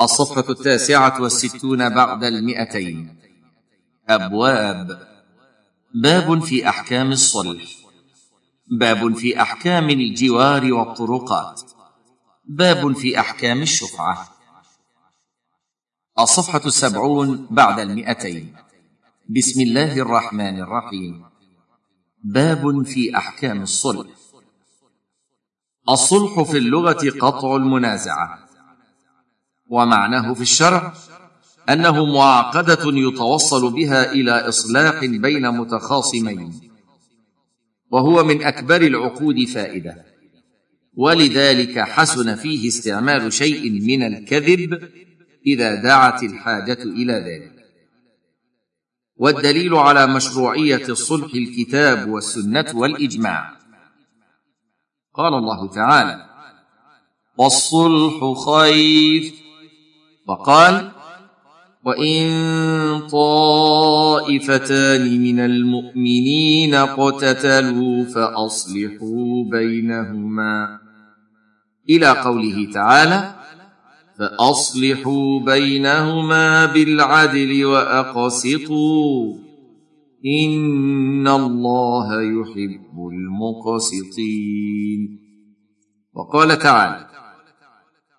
الصفحة التاسعة والستون بعد المئتين. أبواب. باب في أحكام الصلح. باب في أحكام الجوار والطرقات. باب في أحكام الشفعة. الصفحة السبعون بعد المئتين. بسم الله الرحمن الرحيم. باب في أحكام الصلح. الصلح في اللغة قطع المنازعة. ومعناه في الشرع أنه معقده يتوصل بها إلى إصلاح بين متخاصمين وهو من أكبر العقود فائدة. ولذلك حسن فيه استعمال شيء من الكذب إذا دعت الحاجة إلى ذلك. والدليل على مشروعية الصلح الكتاب والسنة والإجماع. قال الله تعالى والصلح خير وقال وإن طائفتان من المؤمنين اقتتلوا فأصلحوا بينهما. إلى قوله تعالى فأصلحوا بينهما بالعدل وأقسطوا. إن الله يحب المقسطين. وقال تعالى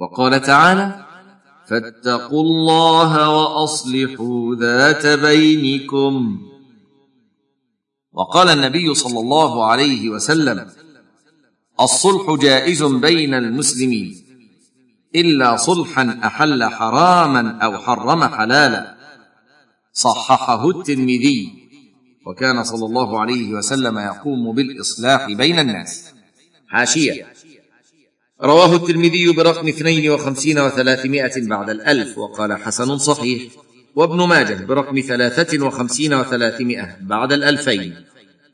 وقال تعالى فاتقوا الله وأصلحوا ذات بينكم. وقال النبي صلى الله عليه وسلم الصلح جائز بين المسلمين إلا صلحا أحل حراما أو حرم حلالا. صححه الترمذي وكان صلى الله عليه وسلم يقوم بالإصلاح بين الناس. حاشية. رواه الترمذي برقم اثنين وخمسين وثلاثمائة بعد الألف وقال حسن صحيح. وابن ماجه برقم ثلاثة وخمسين وثلاثمائة بعد الألفين.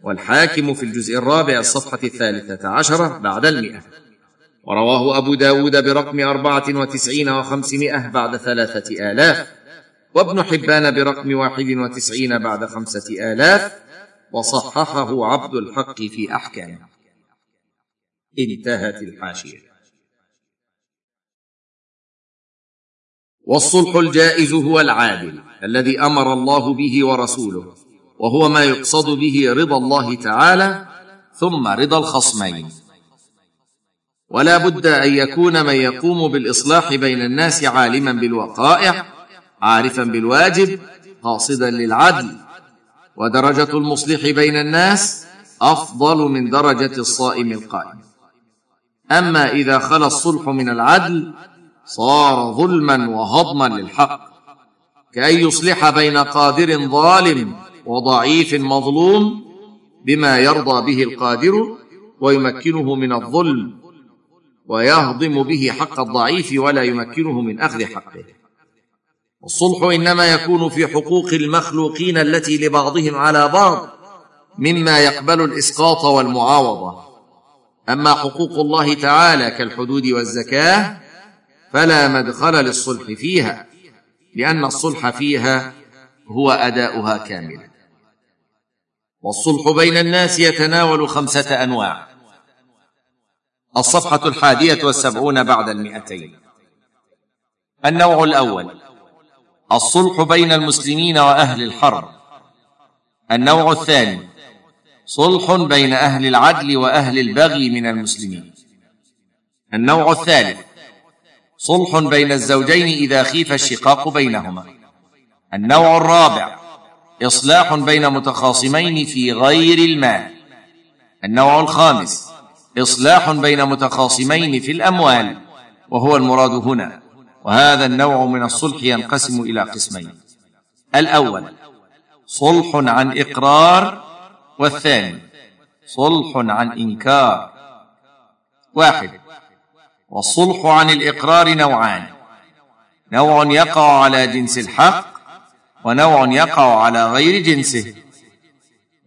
والحاكم في الجزء الرابع الصفحة الثالثة عشرة بعد المئة. ورواه أبو داود برقم أربعة وتسعين وخمسمائة بعد ثلاثة آلاف. وابن حبان برقم واحد وتسعين بعد خمسة آلاف. وصححه عبد الحق في أحكامه. انتهت الحاشية. والصلح الجائز هو العادل الذي أمر الله به ورسوله وهو ما يقصد به رضا الله تعالى ثم رضا الخصمين. ولا بد أن يكون من يقوم بالإصلاح بين الناس عالما بالوقائع عارفا بالواجب قاصدا للعدل. ودرجة المصلح بين الناس أفضل من درجة الصائم القائم. أما إذا خلا الصلح من العدل صار ظلما وهضما للحق كأن يصلح بين قادر ظالم وضعيف مظلوم بما يرضى به القادر ويمكنه من الظلم ويهضم به حق الضعيف ولا يمكنه من أخذ حقه. والصلح إنما يكون في حقوق المخلوقين التي لبعضهم على بعض مما يقبل الإسقاط والمعاوضة. أما حقوق الله تعالى كالحدود والزكاة فلا مدخل للصلح فيها لأن الصلح فيها هو أداؤها كاملا. والصلح بين الناس يتناول خمسة أنواع. الصفحة الحادية والسبعون بعد المئتين. النوع الأول. الصلح بين المسلمين وأهل الحرب. النوع الثاني. صلح بين أهل العدل وأهل البغي من المسلمين. النوع الثالث. صلح بين الزوجين إذا خيف الشقاق بينهما. النوع الرابع إصلاح بين متخاصمين في غير المال. النوع الخامس إصلاح بين متخاصمين في الأموال وهو المراد هنا وهذا النوع من الصلح ينقسم إلى قسمين. الأول صلح عن إقرار والثاني صلح عن إنكار. واحد والصلح عن الإقرار نوعان. نوع يقع على جنس الحق ونوع يقع على غير جنسه.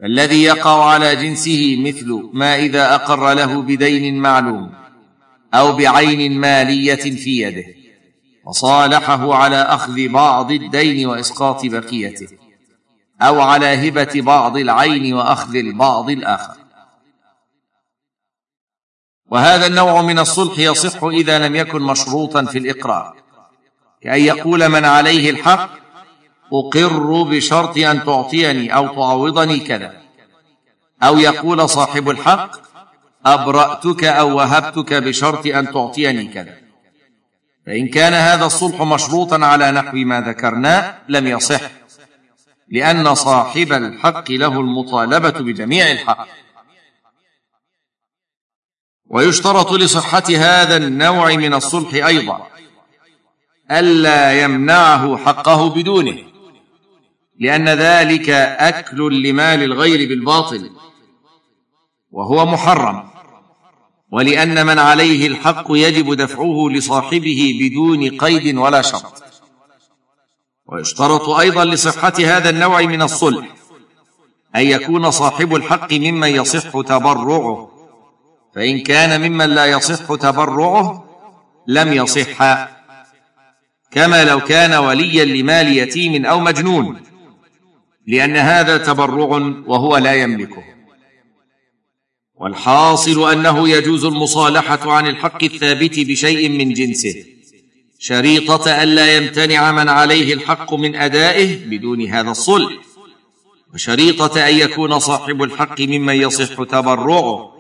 الذي يقع على جنسه مثل ما إذا أقر له بدين معلوم أو بعين مالية في يده وصالحه على أخذ بعض الدين وإسقاط بقيته أو على هبة بعض العين وأخذ البعض الآخر. وهذا النوع من الصلح يصح إذا لم يكن مشروطا في الإقرار كأن يقول من عليه الحق أقر بشرط أن تعطيني أو تعوضني كذا أو يقول صاحب الحق أبرأتك أو وهبتك بشرط أن تعطيني كذا. فإن كان هذا الصلح مشروطا على نحو ما ذكرنا لم يصح لأن صاحب الحق له المطالبة بجميع الحق. ويشترط لصحة هذا النوع من الصلح أيضا ألا يمنعه حقه بدونه لأن ذلك أكل لمال الغير بالباطل وهو محرم ولأن من عليه الحق يجب دفعه لصاحبه بدون قيد ولا شرط. ويشترط أيضا لصحة هذا النوع من الصلح أن يكون صاحب الحق ممن يصح تبرعه. فإن كان ممن لا يصح تبرعه لم يصح. كما لو كان وليا لمال يتيم أو مجنون لأن هذا تبرع وهو لا يملكه. والحاصل أنه يجوز المصالحة عن الحق الثابت بشيء من جنسه شريطة الا يمتنع من عليه الحق من أدائه بدون هذا الصلح وشريطة أن يكون صاحب الحق ممن يصح تبرعه.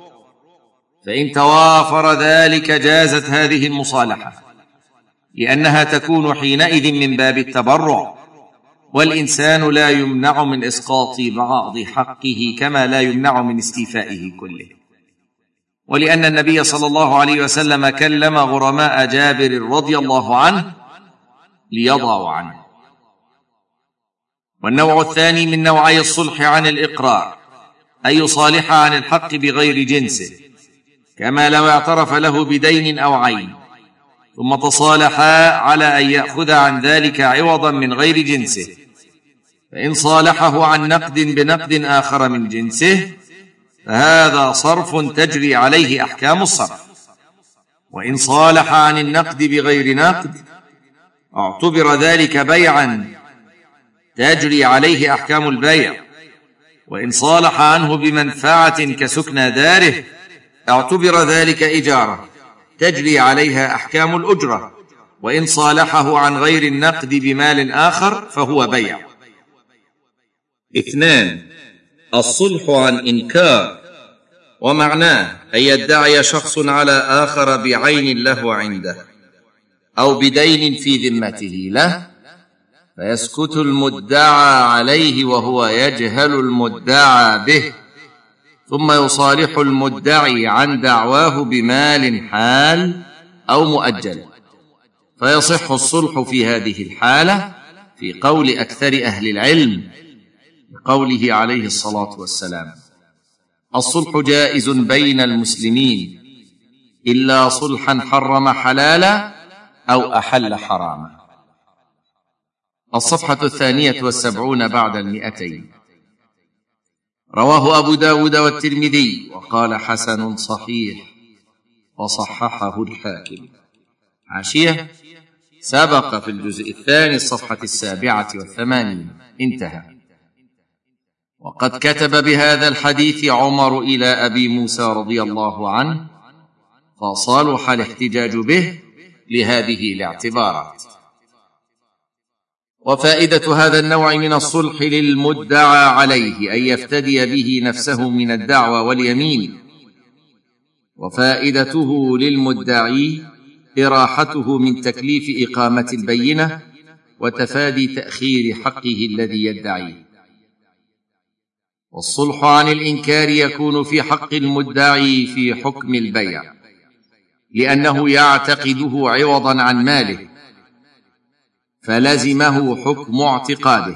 فإن توافر ذلك جازت هذه المصالحة لأنها تكون حينئذ من باب التبرع والإنسان لا يمنع من إسقاط بعض حقه كما لا يمنع من استيفائه كله. ولأن النبي صلى الله عليه وسلم كلم غرماء جابر رضي الله عنه ليضعوا عنه. والنوع الثاني من نوعي الصلح عن الإقرار ان يصالح عن الحق بغير جنسه. كما لو اعترف له بدين أو عين ثم تصالحا على أن يأخذ عن ذلك عوضا من غير جنسه. فإن صالحه عن نقد بنقد آخر من جنسه فهذا صرف تجري عليه أحكام الصرف. وإن صالح عن النقد بغير نقد اعتبر ذلك بيعا تجري عليه أحكام البيع. وإن صالح عنه بمنفعة كسكنى داره اعتبر ذلك إجارة. تجري عليها أحكام الأجرة. وإن صالحه عن غير النقد بمال آخر فهو بيع. اثنان الصلح عن إنكار. ومعناه أن يدعي شخص على آخر بعين له عنده أو بدين في ذمته له فيسكت المدعى عليه وهو يجهل المدعى به. ثم يصالح المدعي عن دعواه بمال حال أو مؤجل. فيصح الصلح في هذه الحالة في قول أكثر أهل العلم بقوله عليه الصلاة والسلام الصلح جائز بين المسلمين إلا صلحا حرم حلالا أو أحل حراما. الصفحة الثانية والسبعون بعد المئتين. رواه أبو داود والترمذي وقال حسن صحيح وصححه الحاكم. عاشية سبق في الجزء الثاني الصفحة السابعة والثمانين. انتهى. وقد كتب بهذا الحديث عمر إلى أبي موسى رضي الله عنه فصالح الاحتجاج به لهذه الاعتبارات. وفائدة هذا النوع من الصلح للمدعى عليه أن يفتدي به نفسه من الدعوى واليمين. وفائدته للمدعي إراحته من تكليف إقامة البينة وتفادي تأخير حقه الذي يدعيه والصلح عن الإنكار يكون في حق المدعي في حكم البيع لأنه يعتقده عوضا عن ماله. فلزمه حكم اعتقاده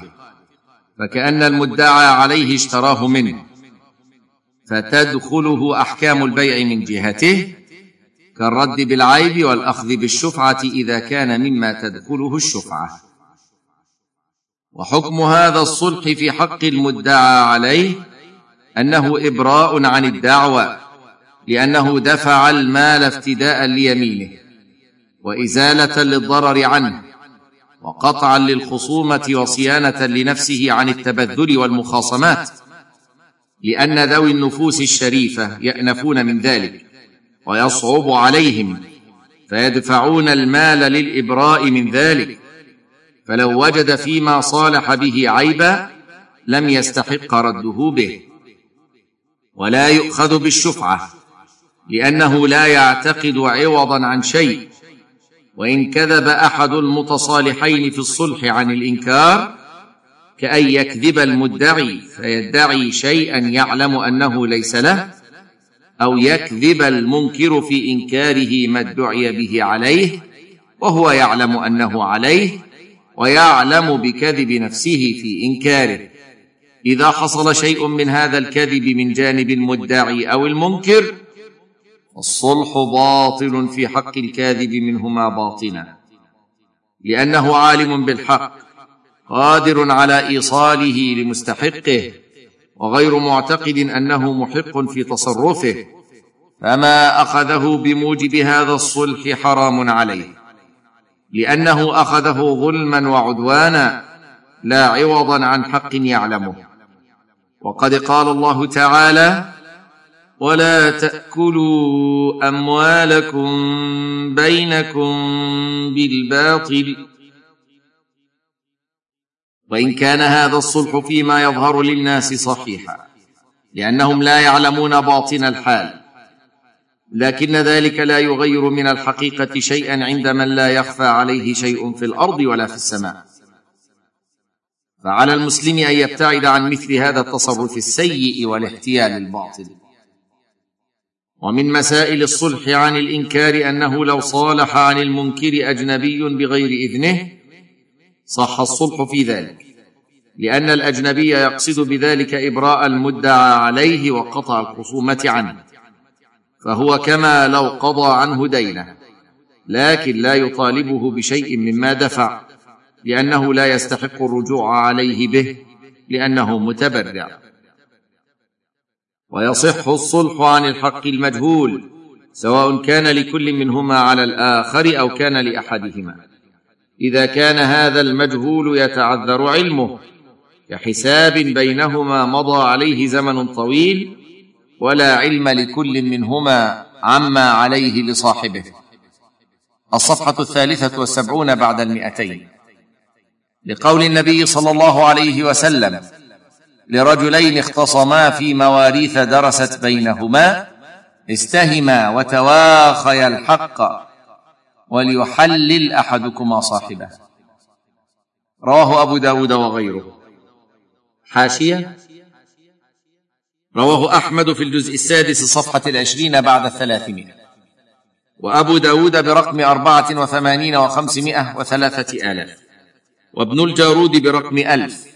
فكأن المدعى عليه اشتراه منه فتدخله أحكام البيع من جهته كالرد بالعيب والأخذ بالشفعة إذا كان مما تدخله الشفعة. وحكم هذا الصلح في حق المدعى عليه أنه إبراء عن الدعوى لأنه دفع المال افتداء ليمينه وإزالة للضرر عنه. وقطعا للخصومة وصيانة لنفسه عن التبذل والمخاصمات لأن ذوي النفوس الشريفة يأنفون من ذلك ويصعب عليهم فيدفعون المال للإبراء من ذلك فلو وجد فيما صالح به عيبا لم يستحق رده به. ولا يؤخذ بالشفعة لأنه لا يعتقد عوضا عن شيء وإن كذب أحد المتصالحين في الصلح عن الإنكار كأن يكذب المدعي فيدعي شيئا يعلم أنه ليس له أو يكذب المنكر في إنكاره ما ادعي به عليه وهو يعلم أنه عليه ويعلم بكذب نفسه في إنكاره. إذا حصل شيء من هذا الكذب من جانب المدعي أو المنكر الصلح باطل في حق الكاذب منهما باطنا. لأنه عالم بالحق قادر على إيصاله لمستحقه وغير معتقد أنه محق في تصرفه فما أخذه بموجب هذا الصلح حرام عليه. لأنه أخذه ظلما وعدوانا لا عوضا عن حق يعلمه. وقد قال الله تعالى ولا تاكلوا اموالكم بينكم بالباطل وان كان هذا الصلح فيما يظهر للناس صحيحا لانهم لا يعلمون باطن الحال لكن ذلك لا يغير من الحقيقة شيئا عند من لا يخفى عليه شيء في الأرض ولا في السماء فعلى المسلم ان يبتعد عن مثل هذا التصرف السيء والاحتيال الباطل ومن مسائل الصلح عن الإنكار أنه لو صالح عن المنكر أجنبي بغير إذنه صح الصلح في ذلك. لأن الأجنبي يقصد بذلك إبراء المدعى عليه وقطع الخصومة عنه. فهو كما لو قضى عنه دينه لكن لا يطالبه بشيء مما دفع لأنه لا يستحق الرجوع عليه به لأنه متبرع. ويصح الصلح عن الحق المجهول سواء كان لكل منهما على الآخر أو كان لأحدهما. إذا كان هذا المجهول يتعذر علمه كحساب بينهما مضى عليه زمن طويل ولا علم لكل منهما عما عليه لصاحبه. الصفحة الثالثة والسبعون بعد المئتين. لقول النبي صلى الله عليه وسلم لرجلين اختصما في مواريث درست بينهما استهما وتواخيا الحق وليحلل أحدكما صاحبه. رواه أبو داود وغيره. حاشية. رواه أحمد في الجزء السادس صفحة العشرين بعد الثلاثمائة. وأبو داود برقم أربعة وثمانين وخمسمائة وثلاثة آلاف. وابن الجارود برقم ألف.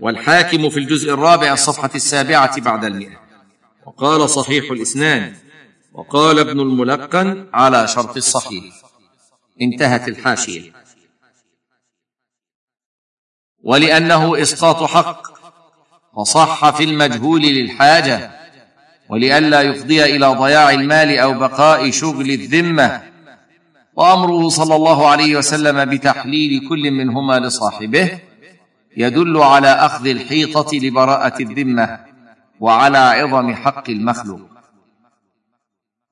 والحاكم في الجزء الرابع الصفحة السابعة بعد المئة. وقال صحيح الاسنان وقال ابن الملقن على شرط الصحيح. انتهت الحاشية. ولأنه إسقاط حق فصح في المجهول للحاجة ولئلا يفضي إلى ضياع المال أو بقاء شغل الذمة. وأمره صلى الله عليه وسلم بتحليل كل منهما لصاحبه يدل على أخذ الحيطة لبراءة الذمة وعلى عظم حق المخلوق.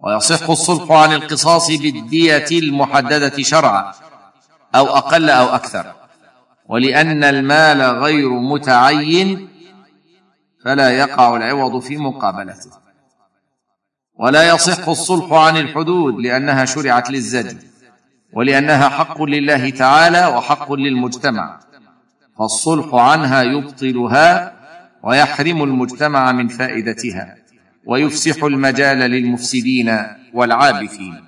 ويصح الصلح عن القصاص بالدية المحددة شرعا أو أقل أو أكثر. ولأن المال غير متعين فلا يقع العوض في مقابلته. ولا يصح الصلح عن الحدود لأنها شرعت للزجر ولأنها حق لله تعالى وحق للمجتمع. فالصلح عنها يبطلها ويحرم المجتمع من فائدتها ويفسح المجال للمفسدين والعابثين.